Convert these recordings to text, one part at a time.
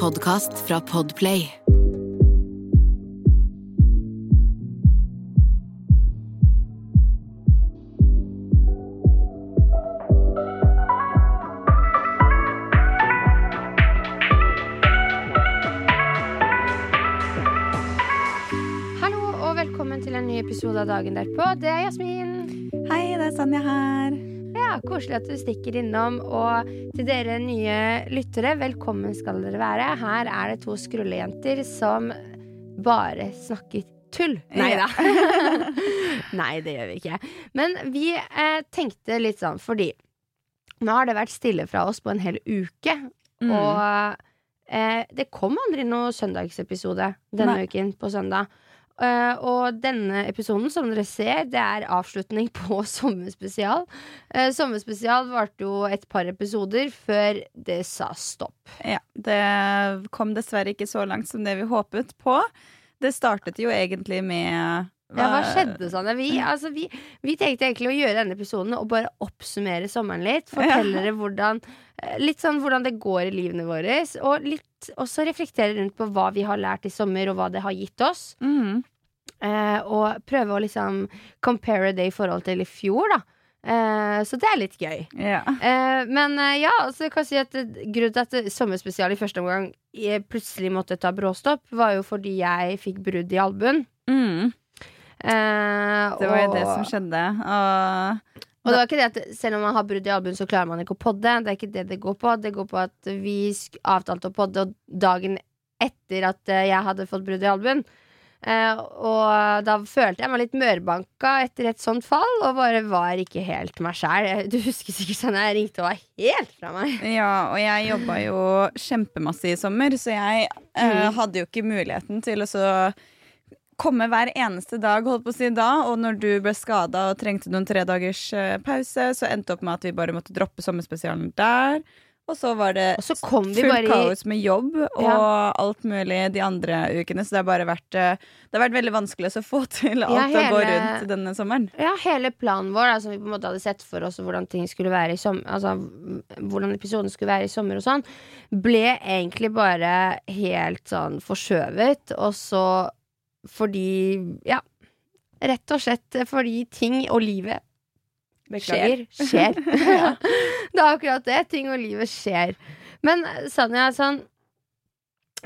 podkast fra Podplay. Hallo og velkommen til en ny episode av Dagen derpå. Det er Jasmin. Hei, det er Sanja her. Ja, Koselig at du stikker innom. Og til dere nye lyttere, velkommen skal dere være. Her er det to skrullejenter som bare snakker tull. Nei da. Nei, det gjør vi ikke. Men vi eh, tenkte litt sånn fordi nå har det vært stille fra oss på en hel uke. Mm. Og eh, det kom aldri noe søndagsepisode denne Nei. uken på søndag. Eh, og denne episoden, som dere ser, det er avslutning på Sommerspesial. Uh, sommerspesial varte jo et par episoder før det sa stopp. Ja, det kom dessverre ikke så langt som det vi håpet på. Det startet jo egentlig med Ja, hva skjedde Sanne? Vi, altså, vi, vi tenkte egentlig å gjøre denne episoden og bare oppsummere sommeren litt. Fortelle dere hvordan, eh, litt sånn hvordan det går i livene våre. Og litt, også reflektere rundt på hva vi har lært i sommer, og hva det har gitt oss. Mm. Eh, og prøve å liksom compare det i forhold til i fjor, da. Eh, så det er litt gøy. Yeah. Eh, men eh, ja, altså jeg kan si at eh, grunnen til at sommerspesial i første omgang plutselig måtte ta bråstopp, var jo fordi jeg fikk brudd i albuen. Mhm. Eh, Det var jo det som skjedde. Og og det var ikke det at selv om man har brudd i albuen, så klarer man ikke å podde. Det er ikke det det går på. Det går på at vi avtalte å podde, og dagen etter at eh, jeg hadde fått brudd i albuen. Eh, og da følte jeg meg litt mørbanka etter et sånt fall, og bare var ikke helt meg sjæl. Du husker sikkert sånn jeg ringte og var helt fra meg. Ja, og jeg jobba jo kjempemasse i sommer, så jeg eh, Mm. hadde jo ikke muligheten til å så komme hver eneste dag, holdt på å si da. Og når du ble skada og trengte noen tre dagers eh, pause, så endte det opp med at vi bare måtte droppe sommerspesialen der. Og så var det så fullt kaos med jobb og Ja. alt mulig de andre ukene. Så det har bare vært eh, Det har vært veldig vanskelig å få til alt Ja, å gå rundt denne sommeren. Ja, hele planen vår, altså, som vi på en måte hadde sett for oss, hvordan ting skulle være i som, altså, hvordan episoden skulle være i sommer og sånn, ble egentlig bare helt sånn forskjøvet. Og så fordi Ja, rett og slett fordi ting og livet skjer. Skjer. ja. Det er akkurat det. Ting og livet skjer. Men Sanja, sånn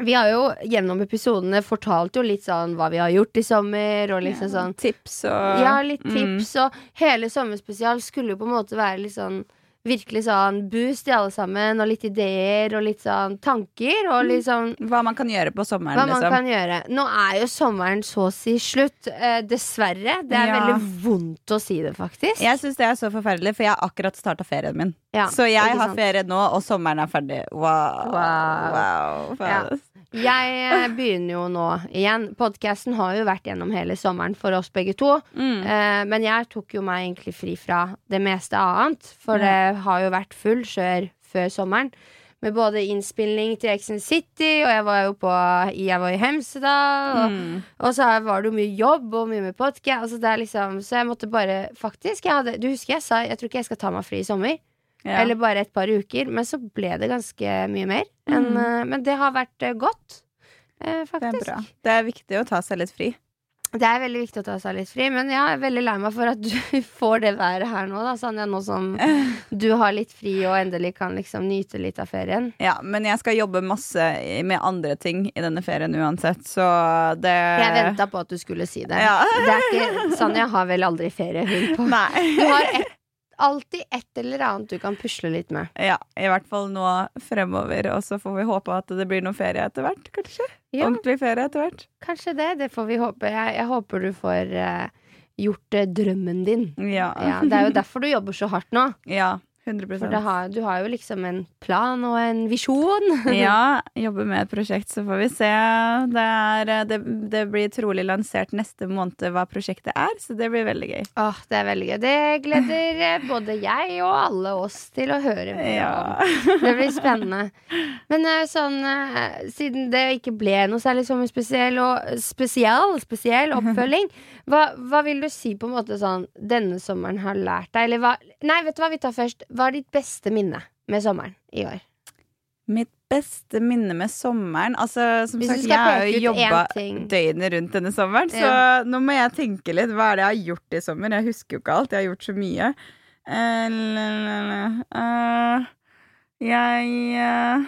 vi har jo gjennom episodene fortalt jo litt sånn hva vi har gjort i sommer, og liksom sånn Tips og ja, litt Mm. tips, og hele sommerspesial skulle jo på en måte være litt sånn Virkelig sånn boost i alle sammen, og litt ideer og litt sånn tanker, og litt sånn Hva man kan gjøre på sommeren, hva man liksom. kan gjøre. Nå er jo sommeren så å si slutt, eh, dessverre. Det er Ja. veldig vondt å si det, faktisk. Jeg syns det er så forferdelig, for jeg har akkurat starta ferien min. Ja, så jeg har ferie nå, og sommeren er ferdig. Wow. Wow. wow. Ja. Jeg eh, begynner jo nå igjen. Podkasten har jo vært gjennom hele sommeren for oss begge to. Mm. Eh, men jeg tok jo meg egentlig fri fra det meste annet, for det har jo vært full kjør før sommeren. Med både innspilling til Ex City, og jeg var jo på Jeg var i Hemsedal. Og, Mm. og så var det jo mye jobb og mye med podcast. Altså liksom, så jeg måtte bare Faktisk, jeg hadde, du husker jeg sa jeg tror ikke jeg skal ta meg fri i sommer. Ja. Eller bare et par uker. Men så ble det ganske mye mer. enn, Mm. eh, men det har vært eh, godt. eh, det er bra. Det er viktig å ta seg litt fri. Det er veldig viktig å ta seg litt fri, men jeg er veldig lei meg for at du får det været her nå, da, Sanja. Nå som du har litt fri og endelig kan liksom nyte litt av ferien. Ja, men jeg skal jobbe masse med andre ting i denne ferien uansett, så det Jeg venta på at du skulle si det. Ja. det ikke, Sanja har vel aldri ferie, hun på. Nei. Du har et, alltid et eller annet du kan pusle litt med. Ja, i hvert fall nå fremover, og så får vi håpe at det blir noe ferie etter hvert, kanskje. Ja, Ordentlig ferie etter hvert. kanskje det. Det får vi håpe. Jeg, jeg håper du får uh, gjort uh, drømmen din. Ja. Ja, det er jo derfor du jobber så hardt nå. ja 100 For det har, du har jo liksom en plan og en visjon. Ja, jobber med et prosjekt, så får vi se. Det, er, det, det blir trolig lansert neste måned hva prosjektet er, så det blir veldig gøy. Åh, det er veldig gøy. Det gleder eh, både jeg og alle oss til å høre mer Ja. om. Det blir spennende. Men eh, sånn, eh, siden det ikke ble noe særlig sommerspesiell og spesiell, spesiell oppfølging, hva, hva vil du si på en måte sånn denne sommeren har lært deg? Eller hva Nei, vet du hva vi tar først? Hva er ditt beste minne med sommeren i år? Mitt beste minne med sommeren Altså, som sagt, jeg har jo jobba døgnet rundt denne sommeren, så Ja. nå må jeg tenke litt. Hva er det jeg har gjort i sommer? Jeg husker jo ikke alt. Jeg har gjort så mye. Uh. Eh, jeg uh,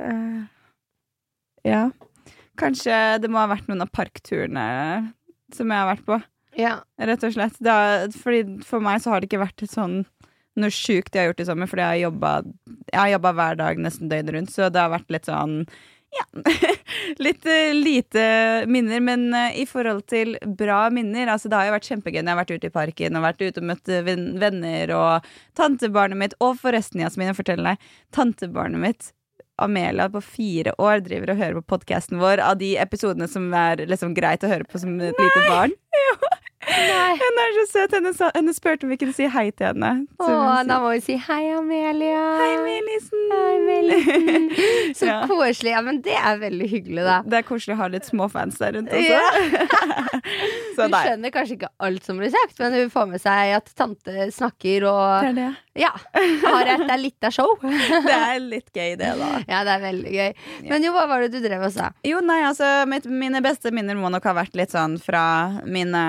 eh, Ja. Kanskje det må ha vært noen av parkturene som jeg har vært på, Ja. rett og slett. Har, fordi for meg så har det ikke vært sånn noe sjukt jeg har gjort i sommer, fordi jeg har jobba hver dag nesten døgnet rundt, så det har vært litt sånn ja. Litt eh, lite minner, men eh, i forhold til bra minner Altså, det har jo vært kjempegøy når jeg har vært ute i parken og vært ute og møtt eh, venner og tantebarnet mitt. Og forresten, Jasmin, jeg forteller deg, tantebarnet mitt Amelia på fire år driver og hører på podkasten vår av de episodene som er liksom greit å høre på som et lite barn. Nei. Hun er så søt. Henne, henne spurte om vi kunne si hei til henne. Å, da må vi si hei, Amelia. Hei, Melisen. Hei, Melisen. Så Ja. koselig. Ja, men det er veldig hyggelig, da. Det er koselig å ha litt småfans der rundt også. Ja. så Hun skjønner kanskje ikke alt som blir sagt, men hun får med seg at tante snakker og Det det. ja, har et av show. Det er litt gøy, det, da. Ja, det er veldig gøy. Men jo, hva var det du drev og sa? Jo, nei, altså Mine beste minner må nok ha vært litt sånn fra mine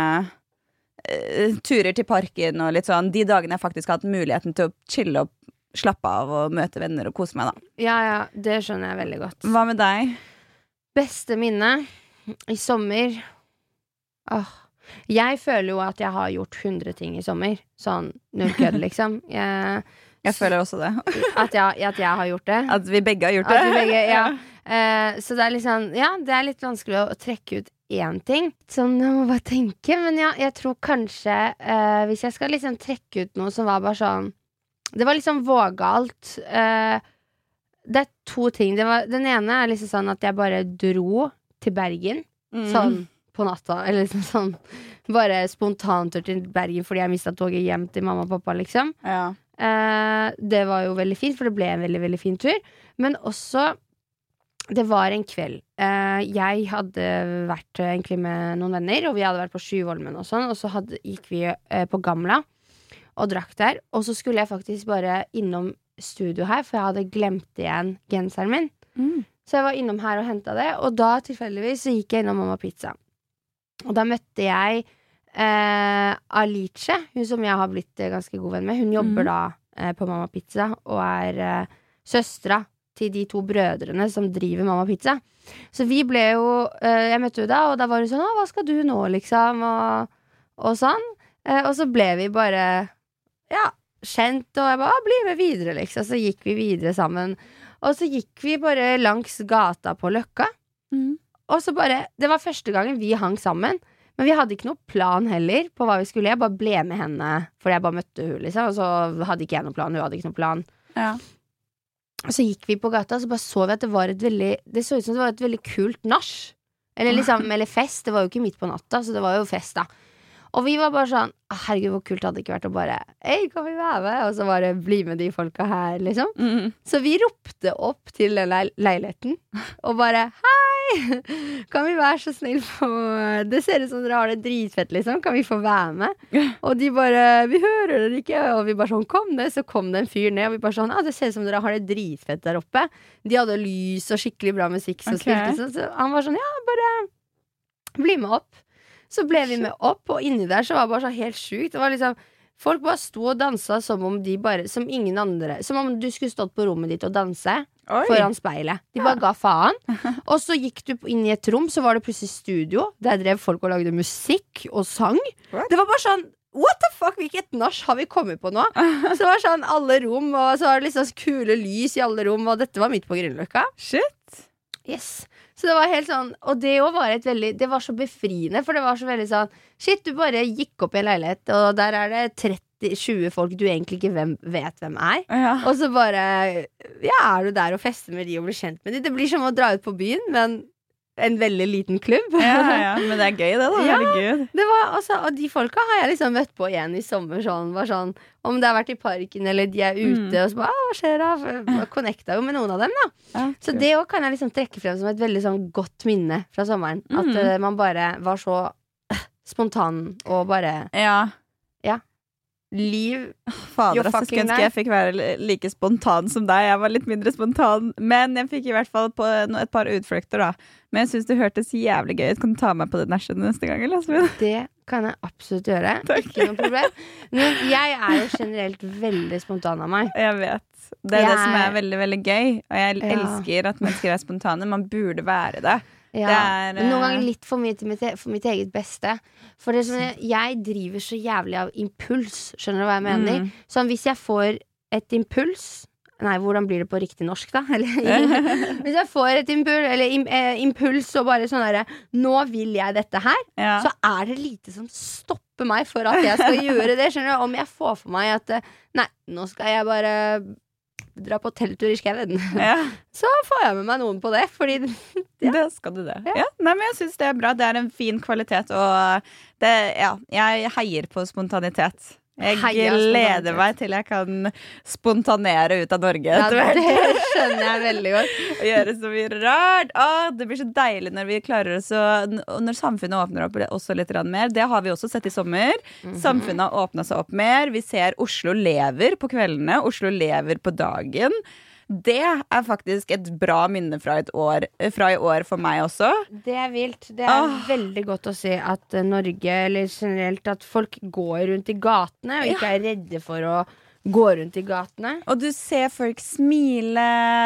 turer til parken og litt sånn de dagene jeg faktisk har hatt muligheten til å chille og slappe av og møte venner og kose meg, da. Ja, ja, det skjønner jeg veldig godt. Hva med deg? Beste minne i sommer Åh. Jeg føler jo at jeg har gjort 100 ting i sommer. Sånn null kødd, liksom. Jeg, Jeg føler også det. at, jeg, at jeg har gjort det. At vi begge har gjort det. At vi begge, ja. uh, så det er liksom Ja, det er litt vanskelig å trekke ut én ting. Sånn, jeg må bare tenke. Men ja, jeg tror kanskje eh, Hvis jeg skal liksom trekke ut noe som var bare sånn Det var liksom vågalt. Eh, det er to ting. Det var, den ene er liksom sånn at jeg bare dro til Bergen. Mm. Sånn på natta. Eller liksom sånn Bare spontantur til Bergen fordi jeg mista toget hjem til mamma og pappa, liksom. Ja. Eh, det var jo veldig fint, for det ble en veldig, veldig fin tur. Men også Det var en kveld. Eh, jeg hadde vært eh, egentlig med noen venner, og vi hadde vært på Sjuvolmen og sånn, og så hadde, gikk vi eh, på Gamla og drakk der. Og så skulle jeg faktisk bare innom studio her, for jeg hadde glemt igjen genseren min. Mm. Så jeg var innom her og henta det, og da tilfeldigvis så gikk jeg innom Mamma Pizza. Og da møtte jeg eh, Alice, hun som jeg har blitt ganske god venn med. Hun jobber mm. da eh, på Mamma Pizza og er eh, søstera til de to brødrene som driver Mamma Pizza. Så vi ble jo eh, Jeg møtte henne da, og da var hun sånn 'Å, hva skal du nå', liksom, og, og sånn. Eh, og så ble vi bare ja, kjent, og jeg bare 'bli med videre', liksom. Så gikk vi videre sammen. Og så gikk vi bare langs gata på Løkka. Mm. Og så bare, Det var første gangen vi hang sammen. Men vi hadde ikke noe plan heller på hva vi skulle. Jeg bare ble med henne fordi jeg bare møtte hun liksom Og så hadde ikke jeg noe plan. Hun hadde ikke noe plan. Ja. Og så gikk vi på gata, og så bare så vi at det var et veldig Det så ut som det var et veldig kult nach. Eller liksom, eller fest. Det var jo ikke midt på natta, så det var jo fest, da. Og vi var bare sånn Herregud, hvor kult hadde det ikke vært å bare Hei, kan vi være med? Og så bare bli med de folka her, liksom. Mm. Så vi ropte opp til den leil leiligheten og bare Hei! Kan vi være så snill få Det ser ut som dere har det dritfett, liksom. Kan vi få være med? Og de bare Vi hører dere ikke. Og vi bare sånn Kom ned. Så kom det en fyr ned, og vi bare sånn Ja, det ser ut som dere har det dritfett der oppe. De hadde lys og skikkelig bra musikk som okay. spilte. Så, så han var sånn Ja, bare bli med opp. Så ble vi med opp, og inni der så var det bare så helt sjukt. Det var liksom Folk bare sto og dansa som om de bare Som ingen andre Som om du skulle stått på rommet ditt og danse Oi. foran speilet. De bare ga faen. Og så gikk du inn i et rom, så var det plutselig studio. Der drev folk og lagde musikk og sang. What? Det var bare sånn What the fuck, hvilket nach har vi kommet på nå? Så det var sånn alle rom, og så var det liksom kule lys i alle rom, og dette var midt på Grünerløkka. Shit. Yes. Så det var helt sånn Og det òg var et veldig Det var så befriende, for det var så veldig sånn Shit, du bare gikk opp i en leilighet, og der er det 30-20 folk du egentlig ikke hvem, vet hvem er. Ja. Og så bare Ja, er du der og fester med de og blir kjent med de? Det blir som å dra ut på byen, men en veldig liten klubb. Ja, ja, men det er gøy, det, da. Ja. Herregud. Det var, altså, og de folka har jeg liksom møtt på igjen i sommer. Sånn, var sånn, om det har vært i parken eller de er ute, Mm. og så bare «Ah, Hva skjer da? Connecta jo med noen av dem, da. Ja, Så det òg kan jeg liksom trekke frem som et veldig sånn godt minne fra sommeren. At Mhm. eh, man bare var så uh, spontan og bare Ja. Ja. liv Fader, altså, skulle ønske jeg fikk være like spontan som deg. Jeg var litt mindre spontan, men jeg fikk i hvert fall på et par utflukter, da. Men jeg syns det hørtes jævlig gøy ut. Kan du ta meg på det nachet neste gang? Eller? Det kan jeg absolutt gjøre. Takk. Ikke noe problem. Men jeg er jo generelt veldig spontan av meg. Jeg vet. Det er det som er veldig veldig gøy. Og jeg Ja. elsker at mennesker er spontane. Man burde være det. Ja. Er, Men noen eh, ganger litt for mye til mitt, e- for mitt eget beste. For det som jeg, driver så jævlig av impuls. Skjønner du hva jeg mener? Mm. Sånn hvis jeg får et impuls Nei, hvordan blir det på riktig norsk, da? Hvis jeg får et impuls, eller im, eh, impuls og bare sånn derre Nå vil jeg dette her. Ja. så er det lite som stopper meg for at jeg skal gjøre det. Skjønner du? Om jeg får for meg at eh, Nei, nå skal jeg bare dra på telttur i skauen. ja. Så får jeg med meg noen på det. Fordi Ja. Det skal du det. Ja. Nei, men jeg syns det er bra. Det er en fin kvalitet, og det, ja, jeg heier på spontanitet. Jeg gleder meg til jeg kan spontanere ut av Norge ja, etter hvert. det skjønner jeg veldig godt. Og gjøre så mye rart. Åh, det blir så deilig når vi klarer oss Og når samfunnet åpner opp også litt mer. Det har vi også sett i sommer. Mhm. Samfunnet har åpna seg opp mer. Vi ser Oslo lever på kveldene. Oslo lever på dagen. Det er faktisk et bra minne fra, et år, fra i år for meg også. Det er vilt. Det er Åh. veldig godt å se at eh, Norge, eller generelt at folk går rundt i gatene og ikke er redde for å gå rundt i gatene. Og du ser folk smile.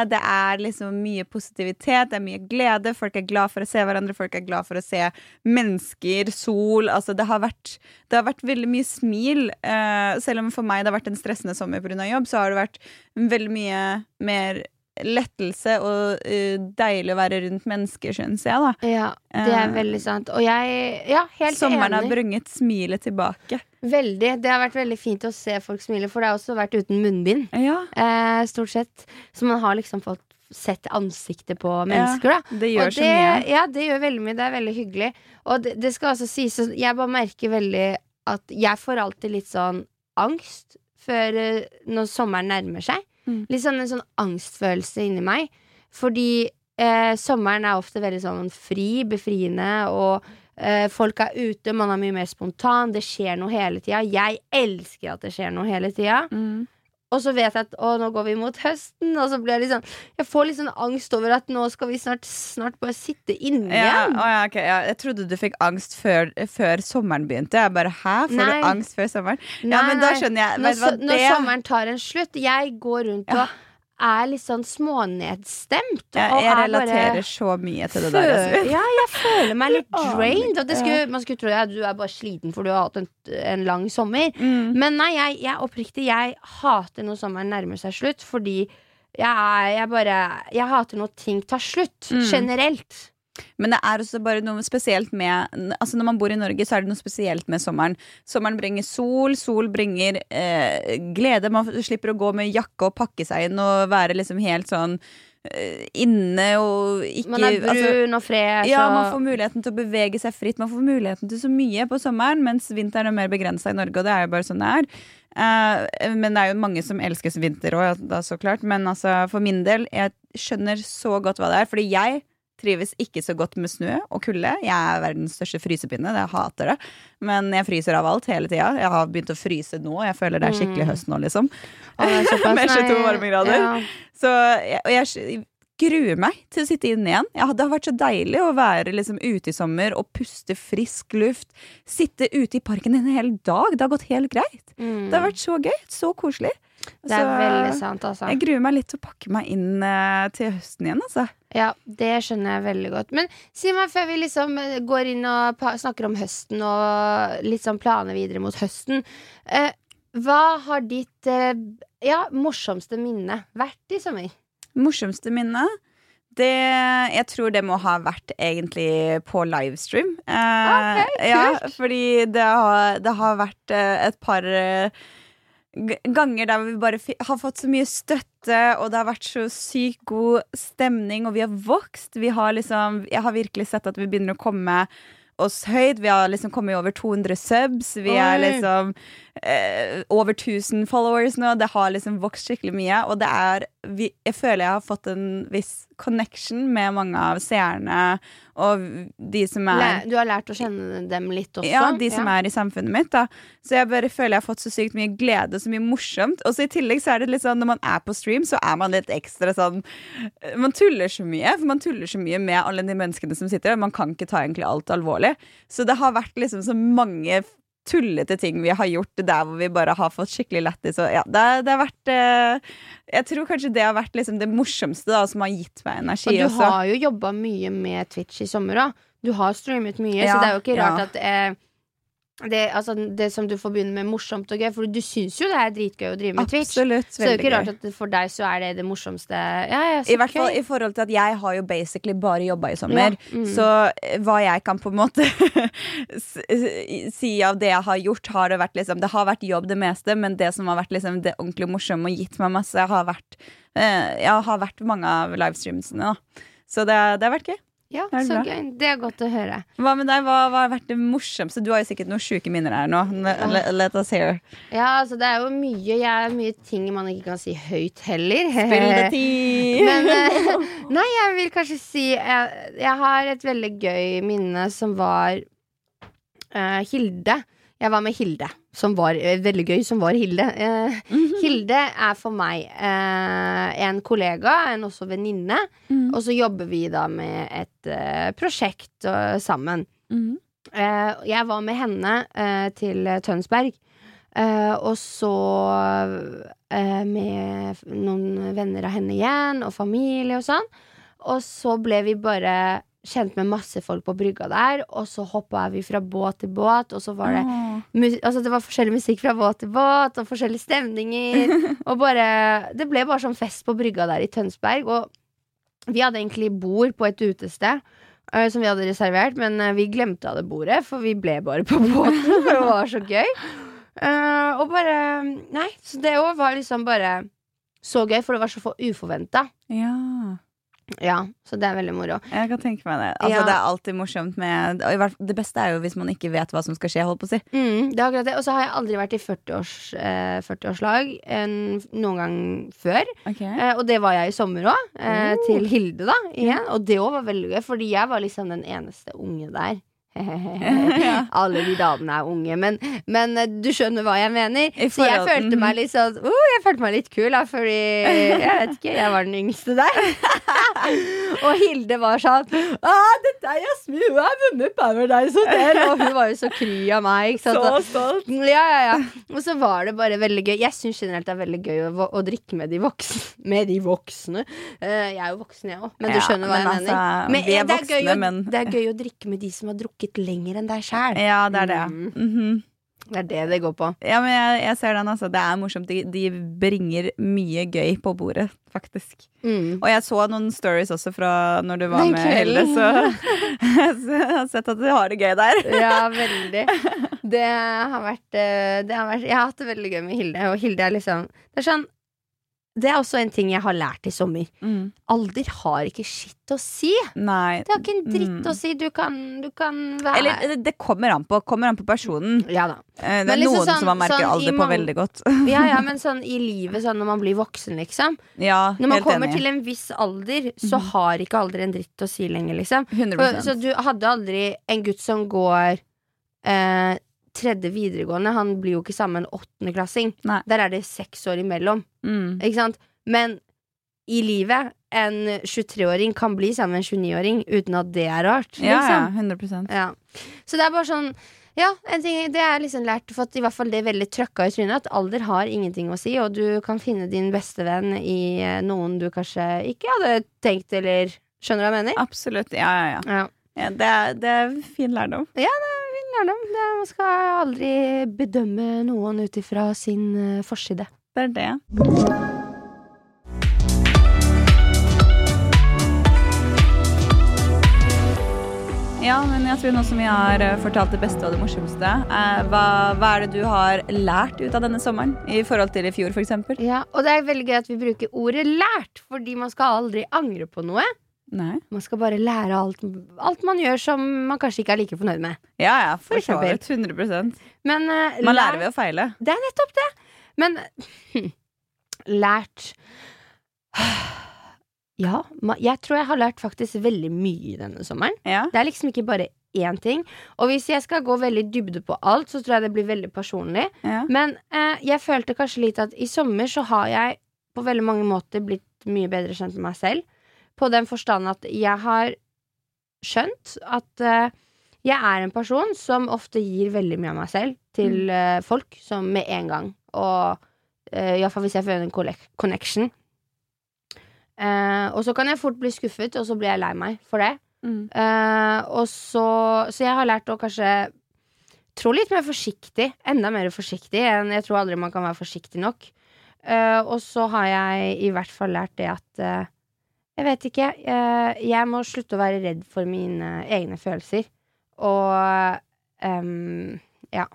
Det er liksom mye positivitet, det er mye glede. Folk er glad for å se hverandre, folk er glad for å se mennesker, sol. Altså, det har vært, det har vært veldig mye smil. Uh, selv om for meg det har vært en stressende sommer pga. jobb, så har det vært veldig mye mer lettelse og uh, deilig å være rundt mennesker, syns jeg. da Ja, det er Eh. veldig sant. Og jeg Ja, helt Sommeren har brunget smilet tilbake. Veldig. Det har vært veldig fint å se folk smile, for det har også vært uten munnbind. Ja, Eh, stort sett. Så man har liksom fått sett ansiktet på mennesker, da. det gjør Og så mye. Ja, det gjør veldig mye. Det er veldig hyggelig. Og det, det skal altså sies Jeg bare merker veldig at jeg får alltid litt sånn angst før eh, når sommeren nærmer seg. Mm. Litt sånn en sånn angstfølelse inni meg. Fordi eh, sommeren er ofte veldig sånn fri, befriende, og eh, folk er ute, man er mye mer spontan, det skjer noe hele tida. Jeg elsker at det skjer noe hele tida. Mm. Og så vet jeg at å, nå går vi mot høsten, og så blir jeg sånn Jeg får litt sånn angst over at nå skal vi snart, snart bare sitte inne Ja, igjen. å ja, okay, ja. Jeg trodde du fikk angst før, før sommeren begynte. Jeg bare, Hæ? Får Nei. du angst før sommeren? ja, Nei, men da skjønner jeg. Når, so når det- sommeren tar en slutt Jeg går rundt Ja. og er litt sånn smånedstemt. og jeg relaterer bare- så mye til det der. Altså. ja, jeg føler meg litt drained. Og det skulle, man skulle tro at du er bare sliten for du har hatt en, en lang sommer. Mm. Men nei, jeg, jeg oppriktig Jeg hater når sommeren nærmer seg slutt, fordi jeg, jeg bare Jeg hater når ting tar slutt. Mm. Generelt. Men det er også bare noe spesielt med Altså Når man bor i Norge, så er det noe spesielt med sommeren. Sommeren bringer sol, sol bringer eh, glede. Man slipper å gå med jakke og pakke seg inn og være liksom helt sånn eh, inne og ikke Man er brun altså, og fresh. Ja, man får muligheten til å bevege seg fritt. Man får muligheten til så mye på sommeren, mens vinteren er mer begrensa i Norge, og det er jo bare sånn det er. Eh, men det er jo mange som elsker vinter òg, så klart. Men altså, for min del, jeg skjønner så godt hva det er. Fordi jeg trives ikke så godt med snø og kulde. Jeg er verdens største frysepinne. Jeg hater det. Men jeg fryser av alt hele tida. Jeg har begynt å fryse nå. Jeg føler det er skikkelig Mm. høst nå, liksom. Såpass, Med 22 nei, varmegrader. Ja. Så, jeg- og jeg gruer meg til å sitte inne igjen. Ja, det har vært så deilig å være liksom ute i sommer og puste frisk luft. Sitte ute i parken en hel dag. Det har gått helt greit. Mm. Det har vært så gøy. Så koselig. Det er Så veldig sant, altså. Jeg gruer meg litt til å pakke meg inn uh, til høsten igjen, altså. Ja, det skjønner jeg veldig godt. Men si meg, før vi liksom eh, går inn og snakker om høsten og litt sånn planer videre mot høsten Uh, Hva har ditt uh, ja, morsomste minne vært i sommer? Morsomste minne? Det, jeg tror det må ha vært egentlig på livestream. Eh, Ok, ja, fordi det har, det har vært et par ganger der vi bare har fått så mye støtte, og det har vært så sykt god stemning, og vi har vokst. Vi har liksom, jeg har virkelig sett at vi begynner å komme oss høyt. Vi har liksom kommet over 200 subs. Vi er liksom eh, over 1000 followers nå. Det har liksom vokst skikkelig mye. Og det er vi, Jeg føler jeg har fått en viss connection med mange av seerne og de som er Læ- Du har lært å kjenne dem litt også? ja, de som er i samfunnet mitt. da Så jeg bare føler jeg har fått så sykt mye glede og så mye morsomt. Og så i tillegg så er det litt sånn når man er på stream, så er man litt ekstra sånn Man tuller så mye, for man tuller så mye med alle de menneskene som sitter der. Man kan ikke ta egentlig alt alvorlig. Så det har vært liksom så mange tullete ting vi har gjort der hvor vi bare har fått skikkelig lættis. Ja, det, det har vært eh, Jeg tror kanskje det har vært liksom det morsomste da som har gitt meg energi Og du også. har jo jobba mye med Twitch i sommer òg. Du har streamet mye, Ja, så det er jo ikke rart ja. at eh, det, altså, det som du forbinder med morsomt og gøy, for du syns jo det er dritgøy å drive med Twitch. Absolutt. Så det er jo ikke rart at for deg så er det det morsomste. Ja, ja, så I hvert fall i forhold til at jeg har jo basically bare jobba i sommer. Ja, mm. Så eh, hva jeg kan på en måte si av det jeg har gjort, har det vært liksom Det har vært jobb det meste, men det som har vært liksom det ordentlig morsomme og gitt meg masse, har vært eh, Ja, har vært mange av livestreamsene, da. Så det, det har vært gøy. Ja, det så bra. gøy. Det er godt å høre. Hva med deg? Hva, hva har vært det morsomste? Du har jo sikkert noen sjuke minner her nå. Let, us hear. Ja, altså det er jo mye, jeg, er mye ting man ikke kan si høyt heller. Billetid! Men eh, Nei, jeg vil kanskje si jeg, jeg har et veldig gøy minne som var uh, Hilde. Jeg var med Hilde, som var eh, veldig gøy, som var Hilde. Eh, Hilde er for meg eh, en kollega, en også venninne. Mm. Og så jobber vi da med et eh, prosjekt eh, sammen. Mm Eh, jeg var med henne eh, til Tønsberg. Eh, og så eh, med noen venner av henne igjen, og familie og sånn. Og så ble vi bare kjent med masse folk på brygga der, og så hoppa vi fra båt til båt, og så var det altså det var forskjellig musikk fra båt til båt, og forskjellige stemninger. og bare Det ble bare sånn fest på brygga der i Tønsberg. Og vi hadde egentlig bord på et utested. eh, som vi hadde reservert, men eh, vi glemte av det bordet, for vi ble bare på båten. For det var så gøy. Uh, og bare Nei, så det òg var liksom bare så gøy, for det var så uforventa. Ja. Ja, så det er veldig moro. Jeg kan tenke meg det. Altså, Ja. Det er alltid morsomt med Det beste er jo hvis man ikke vet hva som skal skje. Holdt på å si Mm, det er akkurat det. Og så har jeg aldri vært i 40-års, eh, 40-årslag noen gang før. Eh, og det var jeg i sommer òg, eh, Oh. til Hilde, da. Igjen. Og det òg var veldig gøy, fordi jeg var liksom den eneste unge der. Ja. Alle de damene er unge, men, men eh, du skjønner hva jeg mener. Så jeg følte meg litt sånn uh, Jeg følte meg litt kul, da, fordi jeg vet ikke, jeg var den yngste der. og Hilde var sånn Å, 'Dette er Jasmin, hun har vunnet Paradise Hotel!' Og hun var jo så kry av meg. Og- stolt! ja, ja, ja. Og så var det bare veldig gøy. Jeg syns generelt det er veldig gøy å, å drikke med de voksne. Med de voksne. Eh, jeg er jo voksen, jeg òg, men du skjønner hva jeg altså, mener. Men er det, er gøy å, men- det er gøy å drikke med de som har drukket lenger enn deg sjæl. Ja, det er det. Mm. -hmm. Det er det det går på. Ja, men jeg, jeg ser den, altså. Det er morsomt. De, de bringer mye gøy på bordet, faktisk. Mm. Og jeg så noen stories også fra når du var Den med Helle, så jeg har sett at du har det gøy der. Ja, veldig. Det har vært, eh, det har vært Jeg har hatt det veldig gøy med Hilde, og Hilde er liksom Det er sånn Det er også en ting jeg har lært i sommer. Mm. Alder har ikke skitt å si. Nei. Det har ikke en dritt Mm. å si. Du kan, du kan være Eller det- kommer an på. Kommer an på personen. Ja da. Eh, Det er liksom noen sånn- som man merker sånn alder på veldig godt. Ja, ja, men sånn i livet, sånn når man blir voksen, liksom. Ja, Når man kommer enig. til en viss alder, så Mhm. har ikke alder en dritt å si lenger, liksom. 100 For, så du hadde aldri en gutt som går eh, tredje videregående, han blir jo ikke sammen med en åttendeklassing. Der er det seks år imellom, mm. ikke sant? Men i livet, en 23-åring kan bli sammen med en 29-åring uten at det er rart. Ja, ja, Liksom. 100% Ja. Så det er bare sånn Ja, en ting, det er liksom lært Fått i hvert fall det veldig trøkka i trynet At alder har ingenting å si Og du kan finne din beste venn I eh, noen du kanskje ikke hadde tenkt Eller skjønner du hva jeg mener? Absolutt. Ja, ja, ja. Ja, ja det, er, det er fin lærdom. Ja, det, Man skal aldri bedømme noen ut ifra sin eh, forside Det er det. Ja, men jeg tror nå som vi har eh, fortalt det beste og det morsomste, eh, hva, hva er det du har lært ut av denne sommeren i forhold til i fjor, f.eks.? Ja, og det er veldig gøy at vi bruker ordet lært Fordi man skal aldri angre på noe Nei. Man skal bare lære alt, alt man gjør som man kanskje ikke er like fornøyd med. Ja, ja, for, For vidt. 100 Men uh, Man lærer ved å feile. Det er nettopp det. Men lært Ja, jeg tror jeg har lært faktisk veldig mye denne sommeren. Ja. Det er liksom ikke bare én ting. Og hvis jeg skal gå veldig dybde på alt, så tror jeg det blir veldig personlig. Ja. Men uh, jeg følte kanskje litt at i sommer så har jeg på veldig mange måter blitt mye bedre kjent med meg selv. På den forstand at jeg har skjønt at uh, jeg er en person som ofte gir veldig mye av meg selv til uh, folk som med en gang. Og uh, iallfall hvis jeg føler en connection. Uh, og så kan jeg fort bli skuffet, og så blir jeg lei meg for det. Mm. Eh, og så, så jeg har lært å kanskje trå litt mer forsiktig. Enda mer forsiktig enn jeg tror aldri man kan være forsiktig nok. Eh, og så har jeg i hvert fall lært det at eh, Jeg vet ikke. eh, jeg må slutte å være redd for mine egne følelser. Og um, ja.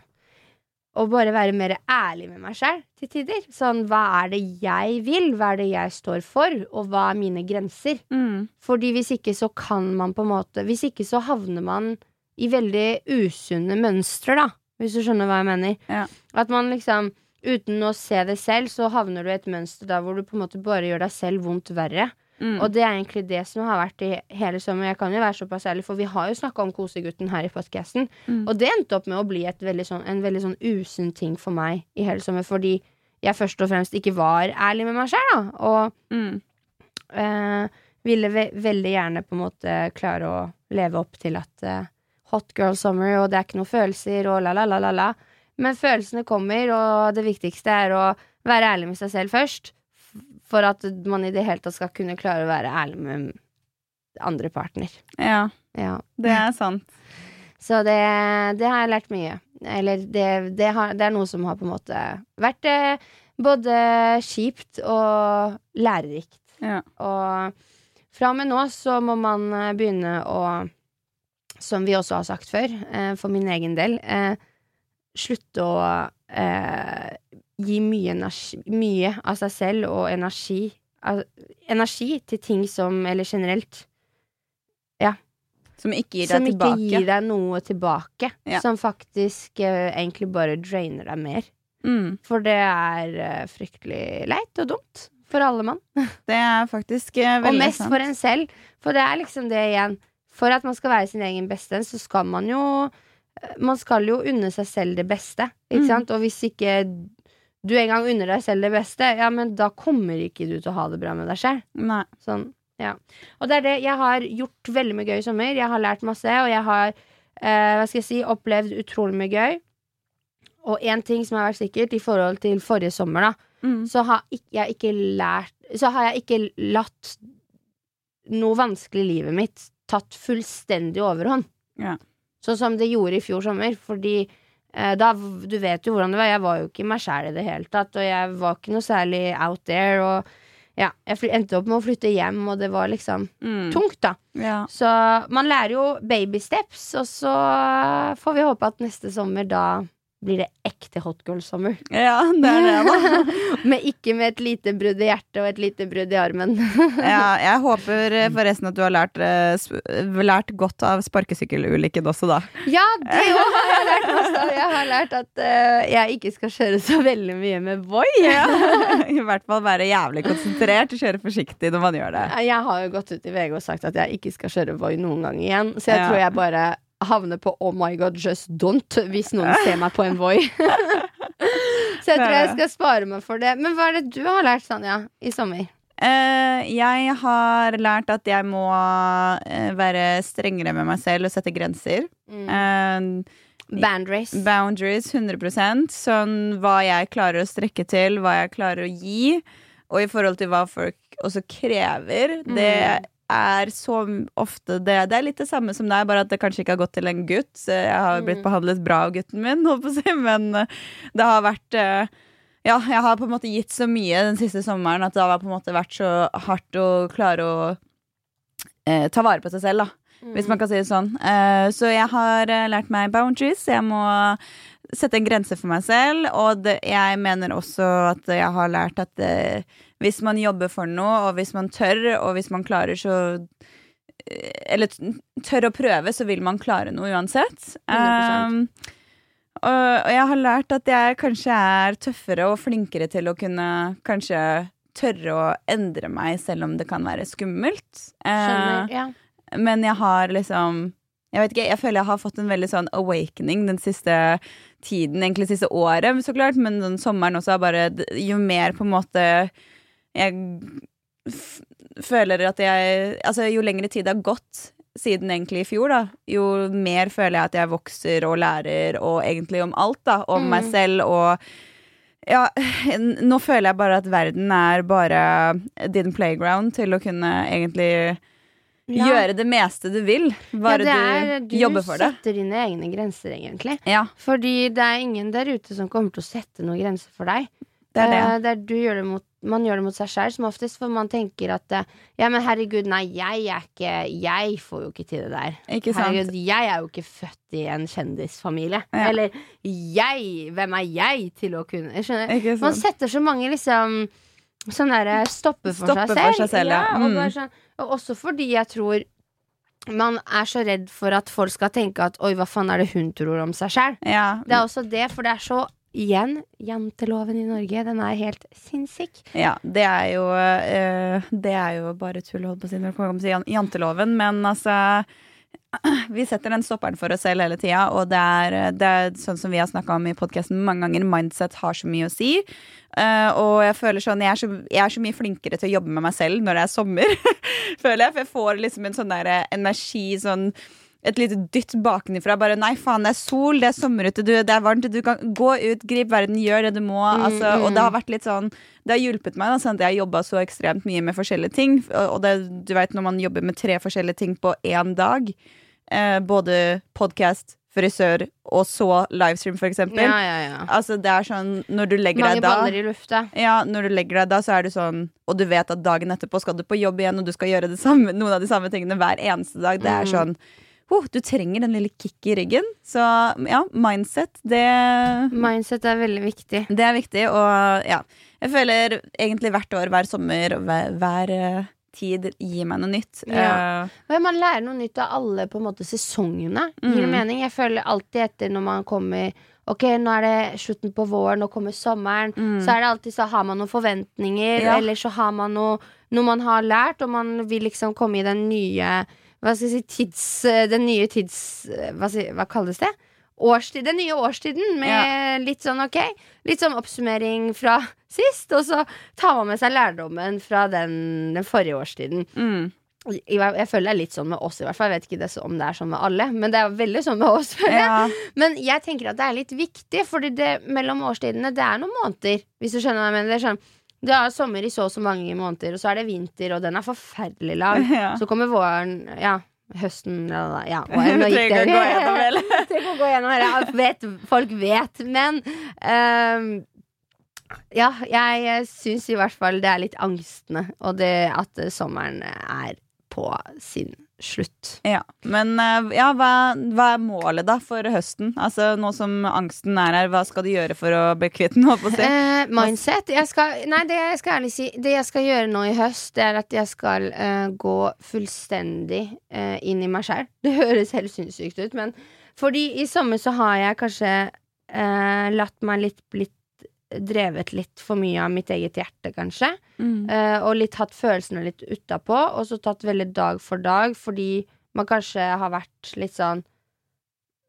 Og bare være mer ærlig med meg selv til tider. Sånn, hva er det jeg vil? Hva er det jeg står for? Og hva er mine grenser? Mm. Fordi hvis ikke så kan man på en måte Hvis ikke så havner man i veldig usunne mønstre, da. Hvis du skjønner hva jeg mener. Ja. At man liksom Uten å se det selv, så havner du i et mønster da hvor du på en måte bare gjør deg selv vondt verre. Mm. Og det er egentlig det som har vært i hele sommer. Jeg kan jo være såpass ærlig, for vi har jo snakka om kosegutten her i podkasten. Mm. Og det endte opp med å bli et veldig sånn, en veldig sånn usunn ting for meg i hele sommer. Fordi jeg først og fremst ikke var ærlig med meg selv, da. Og Mm. eh, ville ve veldig gjerne på en måte klare å leve opp til at eh, hot girl summer, og det er ikke noen følelser, og la, la, la, la, la. Men følelsene kommer, og det viktigste er å være ærlig med seg selv først. For at man i det hele tatt skal kunne klare å være ærlig med andre partner. ja, Ja. det er sant. Så det, det har jeg lært mye. Eller det, det, har, det er noe som har på en måte vært eh, både kjipt og lærerikt. Ja. Og fra og med nå så må man eh, begynne å, som vi også har sagt før, eh, for min egen del, eh, slutte å eh, gi mye, energi, mye av seg selv og energi, al- energi til ting som Eller generelt. Som ikke gir Som deg ikke gir deg noe tilbake. Ja. Som faktisk eh, egentlig bare drainer deg mer. Mm. For det er eh, fryktelig leit og dumt. For alle mann. Det er faktisk eh, Og mest sant. for en selv. For det er liksom det igjen. For at man skal være sin egen beste venn, så skal man jo eh, Man skal jo unne seg selv det beste. Ikke Mm. sant? Og hvis ikke du en gang unner deg selv det beste, ja, men da kommer ikke du til å ha det bra med deg selv. Sånn, ja. Og det er det. Jeg har gjort veldig mye gøy i sommer. Jeg har lært masse, og jeg har eh, hva skal jeg si, opplevd utrolig mye gøy. Og én ting som har vært sikkert i forhold til forrige sommer, da, Mm. så har jeg ikke lært Så har jeg ikke latt noe vanskelig i livet mitt tatt fullstendig overhånd. Ja. Sånn som det gjorde i fjor sommer. Fordi da Du vet jo hvordan det var. Jeg var jo ikke meg sjæl i det hele tatt. Og jeg var ikke noe særlig out there. Og ja, jeg endte opp med å flytte hjem, og det var liksom Mm. tungt, da. Ja. Så man lærer jo baby steps, og så får vi håpe at neste sommer da blir det ekte hot girl summer. ja, det er det, da. Men ikke med et lite brudd i hjertet og et lite brudd i armen. Ja, jeg håper eh, forresten at du har lært, eh, lært godt av sparkesykkelulykken også, da. ja, det òg har jeg lært av. Jeg har lært at uh, jeg ikke skal kjøre så veldig mye med Voi. I hvert fall være jævlig konsentrert og kjøre forsiktig når man gjør det. Jeg har jo gått ut i VG og sagt at jeg ikke skal kjøre Voi noen gang igjen, så jeg Ja. tror jeg bare havner på oh my god, just don't hvis noen ser meg på en Voi. så jeg tror jeg skal spare meg for det. Men hva er det du har lært, Sanja, i sommer? Uh, jeg har lært at jeg må uh, være strengere med meg selv og sette grenser. Mm. Uh, boundaries. boundaries 100% Sånn hva jeg klarer å strekke til, hva jeg klarer å gi. Og i forhold til hva folk også krever. Det er så ofte det Det er litt det samme som deg, bare at det kanskje ikke har gått til en gutt. Jeg har blitt Mm. behandlet bra av gutten min, si, men eh, det har vært eh, Ja, jeg har på en måte gitt så mye den siste sommeren at det har på en måte vært så hardt å klare å eh, ta vare på seg selv, da hvis man kan si det sånn. Eh, så jeg har lært meg boundaries. Jeg må sette en grense for meg selv. Og det, jeg mener også at jeg har lært at eh, hvis man jobber for noe, og hvis man tør, og hvis man klarer, så Eller tør å prøve, så vil man klare noe uansett. 100%. Um, og, og jeg har lært at jeg kanskje er tøffere og flinkere til å kunne kanskje tørre å endre meg, selv om det kan være skummelt. Skjønner. Eh, Ja. men jeg har liksom Jeg vet ikke, jeg føler jeg har fått en veldig sånn awakening den siste tiden, egentlig siste året, så klart, men den sommeren også bare Jo mer på en måte jeg føler at jeg Altså, jo lengre tid det har gått siden egentlig i fjor, da, jo mer føler jeg at jeg vokser og lærer, og egentlig om alt, da. Om Mm. meg selv og ja, nå føler jeg bare at verden er bare din playground til å kunne egentlig Ja. gjøre det meste du vil. Bare ja, er, du, jobber for det. Du setter dine egne grenser, egentlig. Ja, Fordi det er ingen der ute som kommer til å sette noen grenser for deg. det er det. Eh, det er du gjør det mot, man gjør det mot seg sjøl som oftest, for man tenker at eh, Ja, men herregud, nei, jeg er ikke Jeg får jo ikke til det der. Herregud, jeg er jo ikke født i en kjendisfamilie. Ja. Eller jeg, hvem er jeg til å kunne skjønner. Man setter så mange liksom Sånn derre stopper for Stoppe seg for seg selv, ja. og, Mm. bare sånn, og også fordi jeg tror man er så redd for at folk skal tenke at oi, hva faen er det hun tror om seg sjæl? Ja, Det er også det, for det er så Igjen, janteloven i Norge, den er helt sinnssyk. ja, det er jo eh, Det er jo bare tull, holdt på å si, når det kommer til janteloven, men altså vi setter den stopperen for oss selv hele tida, og det er, det er sånn som vi har snakka om i podkasten mange ganger, mindset har så mye å si. Uh, og jeg føler sånn jeg er, så, jeg er så mye flinkere til å jobbe med meg selv når det er sommer, føler jeg. For jeg får liksom en sånn der energi, sånn et lite dytt bakenfra. Bare nei, faen, det er sol, det er sommer ute, det er varmt, du kan gå ut, grip verden, gjør det du må. altså, og det har vært litt sånn Det har hjulpet meg, da, sånn at jeg har jobba så ekstremt mye med forskjellige ting. Og det, du vet når man jobber med tre forskjellige ting på én dag, eh, både podkast, frisør og så livestream, for eksempel. Ja, ja, ja. Altså, det er sånn Når du legger Mange deg da baller i lufta. ja, når du legger deg da, så er du sånn Og du vet at dagen etterpå skal du på jobb igjen, og du skal gjøre det samme, noen av de samme tingene hver eneste dag. Det er Mm. Oh, Du trenger den lille kicket i ryggen. Så ja, mindset, det, Mindset er veldig viktig. det er viktig. Og ja, jeg føler egentlig hvert år, hver sommer, hver, hver eh, tid gir meg noe nytt. Ja. Uh, man lærer noe nytt av alle på en måte sesongene. Gir det Mm. mening? Jeg føler alltid etter når man kommer Ok, nå er det slutten på våren, nå kommer sommeren. Mm. Så er det alltid så har man noen forventninger, Ja. eller så har man noe, noe man har lært, og man vil liksom komme i den nye Hva skal jeg si tids... Den nye tids... Hva, si- hva kalles det? Årstid, den nye årstiden med litt sånn ok Litt sånn oppsummering fra sist, og så tar man med seg lærdommen fra den, den forrige årstiden. mm. Jeg, jeg føler det er litt sånn med oss, i hvert fall. Jeg vet ikke det om det er sånn med alle, men det er veldig sånn med oss. ja. Men jeg tenker at det er litt viktig, Fordi det mellom årstidene Det er noen måneder, hvis du skjønner hva jeg mener. Det er sånn det er sommer i så og så mange måneder, og så er det vinter, og den er forferdelig lav. Ja. Så kommer våren, ja, høsten ja, og nå gikk det-. Trenger å gå gjennom hele. Folk vet. Men um, ja, jeg, syns i hvert fall det er litt angstende, og det at sommeren er på sin slutt. Ja, Men eh, ja, hva, hva er målet da for høsten? Altså Nå som angsten er her, hva skal du gjøre for å bli kvitt den? Eh, mindset. Jeg skal, nei, det jeg skal ærlig si Det jeg skal gjøre nå i høst, det er at jeg skal uh, gå fullstendig uh, inn i meg sjæl. Det høres helt sinnssykt ut, men fordi i sommer så har jeg kanskje uh, latt meg litt blitt drevet litt for mye av mitt eget hjerte, kanskje. Mm. Eh, og litt hatt følelsene litt utapå, og så tatt veldig dag for dag, fordi man kanskje har vært litt sånn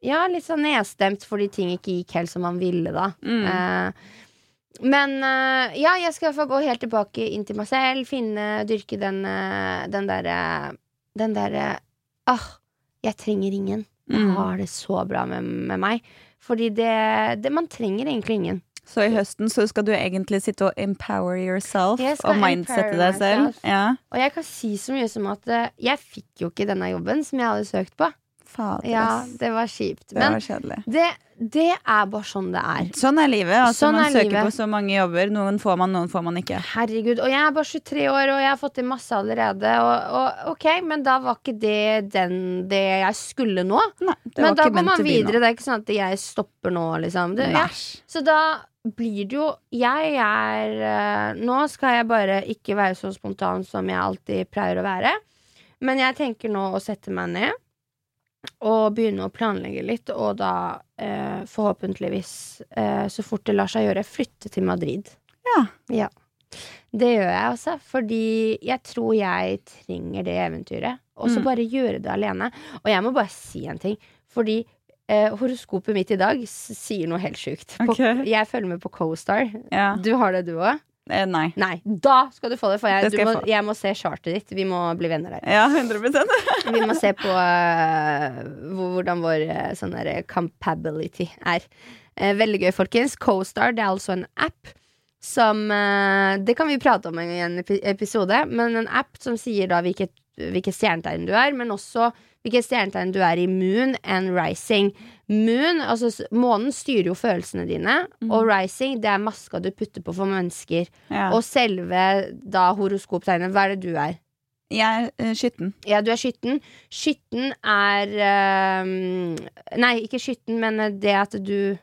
Ja, litt sånn nedstemt fordi ting ikke gikk helt som man ville, da. Mm. Eh, men eh, ja, jeg skal i hvert fall gå helt tilbake inn til meg selv, finne, dyrke den den derre Den derre Ah, jeg trenger ingen. Jeg Mm. har det så bra med, med meg. Fordi det, det Man trenger egentlig ingen. Så i høsten så skal du egentlig sitte og empower yourself og mindsette deg selv. Ja, Og jeg kan si så mye som at eh, jeg fikk jo ikke denne jobben som jeg hadde søkt på. fader. Ja, det var kjipt. det Men var det, det er bare sånn det er. Sånn er livet. Altså, Sånn man er søker livet. på så mange jobber. Noen får man, noen får man ikke. Herregud. Og jeg er bare 23 år, og jeg har fått til masse allerede. Og, og ok, men da var ikke det den, det jeg skulle nå. Nei, det men var da går man videre. Det er ikke sånn at jeg stopper nå, liksom. Det, ja. Så da blir det jo Jeg er eh, Nå skal jeg bare ikke være så spontan som jeg alltid pleier å være. Men jeg tenker nå å sette meg ned og begynne å planlegge litt, og da eh, forhåpentligvis, eh, så fort det lar seg gjøre, flytte til Madrid. Ja. Ja. Det gjør jeg også, fordi jeg tror jeg trenger det eventyret. Og så Mm. bare gjøre det alene. Og jeg må bare si en ting, fordi eh, horoskopet mitt i dag sier noe helt sjukt. Okay. Jeg følger med på CoStar. Ja. Du har det, du òg? Eh, nei. Nei, da skal du få det, for jeg, Det jeg må, jeg må se chartet ditt. Vi må bli venner der. Ja, 100% Vi må se på uh, hvordan vår uh, sånn der compability er. Eh, veldig gøy, folkens. CoStar det er altså en app som eh, Det kan vi prate om i en episode, men en app som sier da hvilket, hvilket stjernetegn du er, men også hvilket stjernetegn du er i Moon and Rising. Moon, altså Månen styrer jo følelsene dine, og Rising det er maska du putter på for mennesker. Ja. Og selve da horoskoptegnet, hva er det du er? Jeg er eh, skytten. Ja, du er skytten. Skytten er ehm, Nei, ikke skytten, men det at du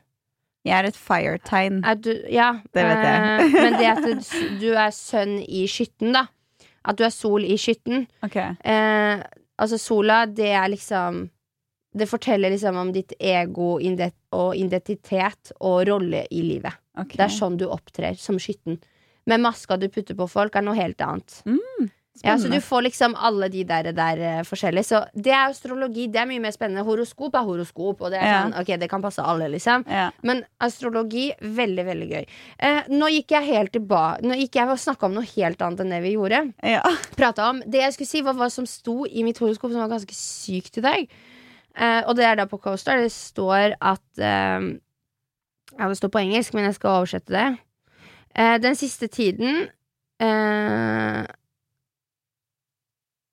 Jeg er et fire-tegn. Ja. Det vet jeg. eh, men det at du, du er sønn i skytten, da. At du er sol i skytten. Okay. Eh, altså, sola, det er liksom Det forteller liksom om ditt ego og identitet og rolle i livet. Okay. Det er sånn du opptrer som skytten. Men maska du putter på folk, er noe helt annet. Ja, så du får liksom alle de der, der eh, forskjellige. Så det er astrologi. Det er mye mer spennende. Horoskop er horoskop, og det er Ja. sånn, ok, det kan passe alle, liksom. Ja. Men astrologi, veldig, veldig gøy. Eh, nå gikk jeg helt tilbake Nå gikk jeg og snakka om noe helt annet enn det vi gjorde. ja. Om Det jeg skulle si, var hva som sto i mitt horoskop, som var ganske sykt i dag. Eh, og det er da på Coaster. Det står at eh, Ja, det står på engelsk, men jeg skal oversette det. Eh, den siste tiden eh,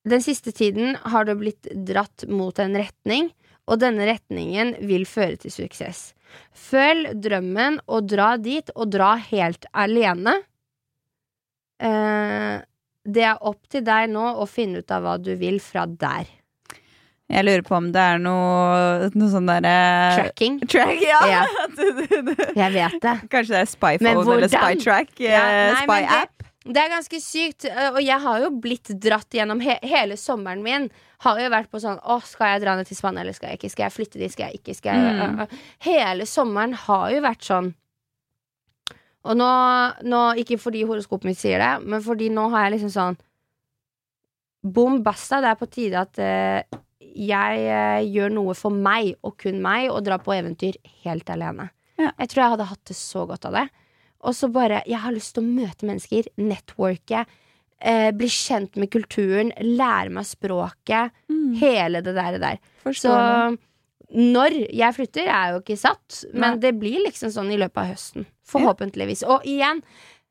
Den siste tiden har det blitt dratt mot en retning, og denne retningen vil føre til suksess. Følg drømmen og dra dit, og dra helt alene. Eh, det er opp til deg nå å finne ut av hva du vil fra der. Jeg lurer på om det er noe, noe sånn derre Tracking. Track, ja! Ja. Du- du- du- Jeg vet det. Kanskje det er Spyphone eller? Spytrack? Ja, eh, men Spy-app? Det er ganske sykt, og jeg har jo blitt dratt gjennom he hele sommeren min. Har jo vært på sånn Å, skal jeg dra ned til Spania, eller skal jeg ikke? Skal jeg flytte dit, skal jeg ikke? Skal jeg, Mm. Hele sommeren har jo vært sånn. Og nå, nå Ikke fordi horoskopet mitt sier det, men fordi nå har jeg liksom sånn Bom basta, det er på tide at uh, jeg uh, gjør noe for meg, og kun meg, og drar på eventyr helt alene. Ja. Jeg tror jeg hadde hatt det så godt av det. Og så bare Jeg har lyst til å møte mennesker, networke, eh, bli kjent med kulturen, lære meg språket. Mm. Hele det der. der. Så Forstår det. når jeg flytter, er jo ikke satt, men Nei. det blir liksom sånn i løpet av høsten. Forhåpentligvis. Og igjen,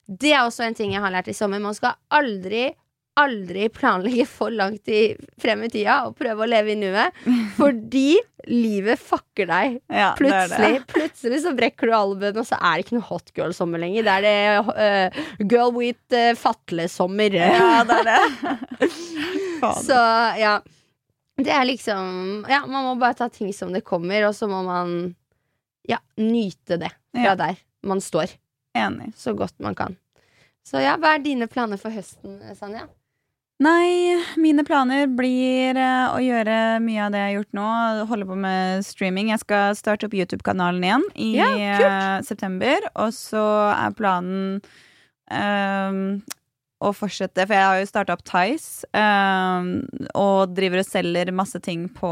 det er også en ting jeg har lært i sommer. Man skal aldri Aldri planlegge for langt i, frem i tida og prøve å leve i nuet. Fordi livet fucker deg. Ja, det er det. Plutselig, plutselig så brekker du albuen, og så er det ikke noe hot girl-sommer lenger. Det er det uh, girl with uh, fatle-sommer. Ja, det er det. Så ja. Det er liksom Ja, man må bare ta ting som det kommer, og så må man ja, nyte det fra Ja. der man står. Enig. Så godt man kan. Så ja, hva er dine planer for høsten, Sanja? Nei, mine planer blir eh, å gjøre mye av det jeg har gjort nå. Holde på med streaming. Jeg skal starte opp YouTube-kanalen igjen i Ja, eh, september. Og så er planen um, å fortsette, for jeg har jo starta opp Tice. Um, og driver og selger masse ting på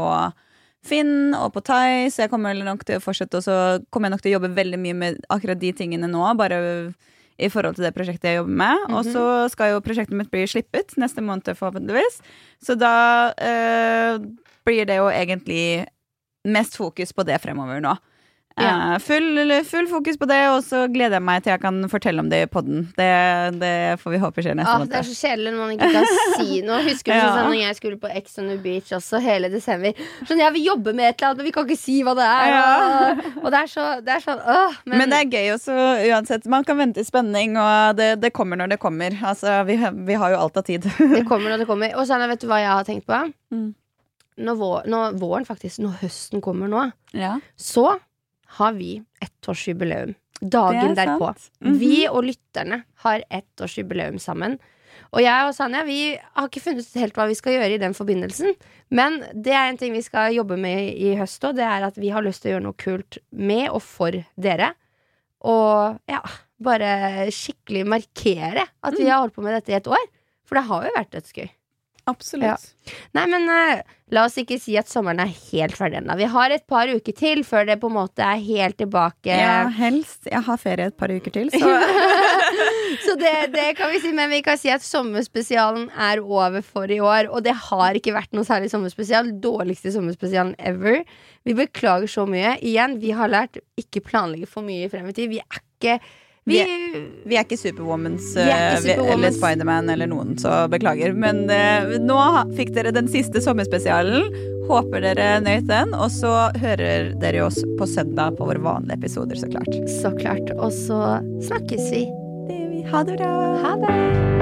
Finn og på Tice. Jeg kommer nok til å fortsette, og så kommer jeg nok til å jobbe veldig mye med akkurat de tingene nå. Bare i forhold til det prosjektet jeg jobber med. Og så skal jo prosjektet mitt bli slippet neste måned, forhåpentligvis. Så da eh, blir det jo egentlig mest fokus på det fremover nå. Ja. Eh, full, full fokus på det, og så gleder jeg meg til jeg kan fortelle om det i podden. Det, det får vi håpe skjer neste Ah, det er så kjedelig når man ikke kan si noe. Husker du Ja. sånn når jeg skulle på Ex on the Beach også hele desember? Sånn, jeg vil jobbe med et eller annet, men vi kan ikke si hva det er. Ja. Og, og det er så, det er sånn øh, men, Men, det er gøy også, uansett. Man kan vente i spenning, og det, det kommer når det kommer. Altså, vi, vi har jo alt av tid. det kommer når det kommer. Og Sanna, vet du hva jeg har tenkt på? Mm. Når, vår, når våren, faktisk, når høsten kommer nå, Ja. så har vi ettårsjubileum. Dagen er derpå. Mm -hmm. Vi og lytterne har ettårsjubileum sammen. Og jeg og Sanja vi har ikke funnet ut helt hva vi skal gjøre i den forbindelsen. Men det er en ting vi skal jobbe med i høst òg. Det er at vi har lyst til å gjøre noe kult med og for dere. Og ja, bare skikkelig markere at vi har holdt på med dette i et år. For det har jo vært dødsgøy. Absolutt. Nei, men uh, la oss ikke si at sommeren er helt ferdig ennå. Vi har et par uker til før det på en måte er helt tilbake. Ja, helst. Jeg har ferie et par uker til, så Så det, det kan vi si, men vi kan si at sommerspesialen er over for i år. Og det har ikke vært noe særlig sommerspesial. Dårligste sommerspesialen ever. Vi beklager så mye. Igjen, vi har lært ikke planlegge for mye i tid. Vi er ikke vi, Vi er ikke Superwomans er ikke eh, eller Spiderman eller noen, så beklager. Men eh, nå fikk dere den siste sommerspesialen. Håper dere nøt den. Og så hører dere oss på søndag på våre vanlige episoder, så klart. Så klart. Og så snakkes vi. Det vi. Ha det bra. Ha det.